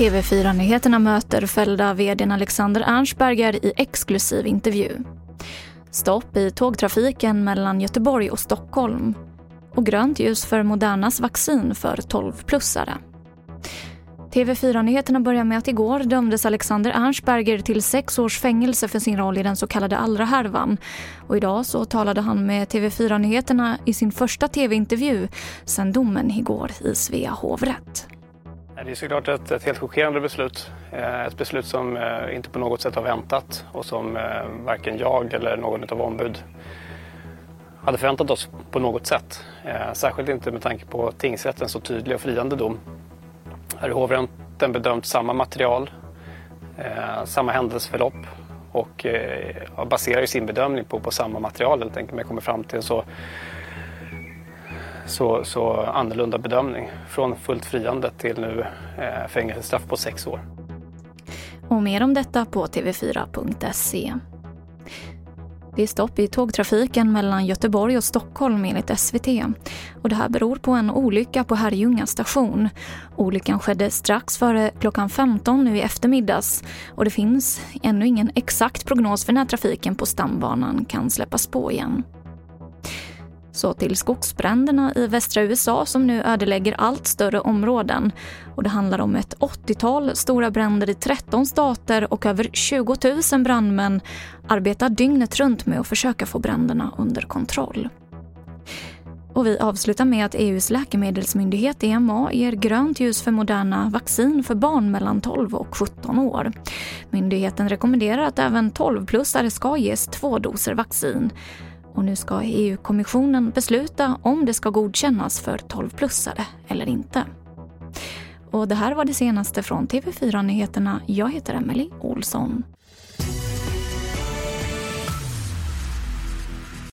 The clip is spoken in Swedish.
TV4-nyheterna möter fällda vdn Alexander Ernstberger i exklusiv intervju. Stopp i tågtrafiken mellan Göteborg och Stockholm. Och grönt ljus för Modernas vaccin för 12-plussare. TV4-nyheterna börjar med att igår dömdes Alexander Ernstberger till sex års fängelse för sin roll i den så kallade Allra-härvan. Och idag så talade han med TV4-nyheterna i sin första TV-intervju sedan domen igår i Svea hovrätt. Det är såklart ett, ett helt chockerande beslut. Eh, ett beslut som eh, inte på något sätt har väntat och som eh, varken jag eller någon av ombud hade förväntat oss på något sätt. Särskilt inte med tanke på tingsrättens så tydliga och friande dom. Här har hovrätten bedömt samma material, eh, samma händelseförlopp och eh, baserar sin bedömning på, på samma material helt enkelt. Men kommer fram till en så så, så annorlunda bedömning. Från fullt friande till nu eh, fängelsestraff på sex år. Och mer om detta på tv4.se. Det är stopp i tågtrafiken mellan Göteborg och Stockholm enligt SVT. Och det här beror på en olycka på Herrljunga station. Olyckan skedde strax före klockan 15 nu i eftermiddags och det finns ännu ingen exakt prognos för när trafiken på stambanan kan släppas på igen. Så till skogsbränderna i västra USA som nu ödelägger allt större områden. Och det handlar om ett 80-tal stora bränder i 13 stater och över 20 000 brandmän arbetar dygnet runt med att försöka få bränderna under kontroll. Och vi avslutar med att EUs läkemedelsmyndighet EMA ger grönt ljus för Moderna vaccin för barn mellan 12 och 17 år. Myndigheten rekommenderar att även 12-plussare ska ges två doser vaccin. Och nu ska EU-kommissionen besluta om det ska godkännas för 12-plussare eller inte. Och det här var det senaste från TV4 Nyheterna. Jag heter Emily Olsson.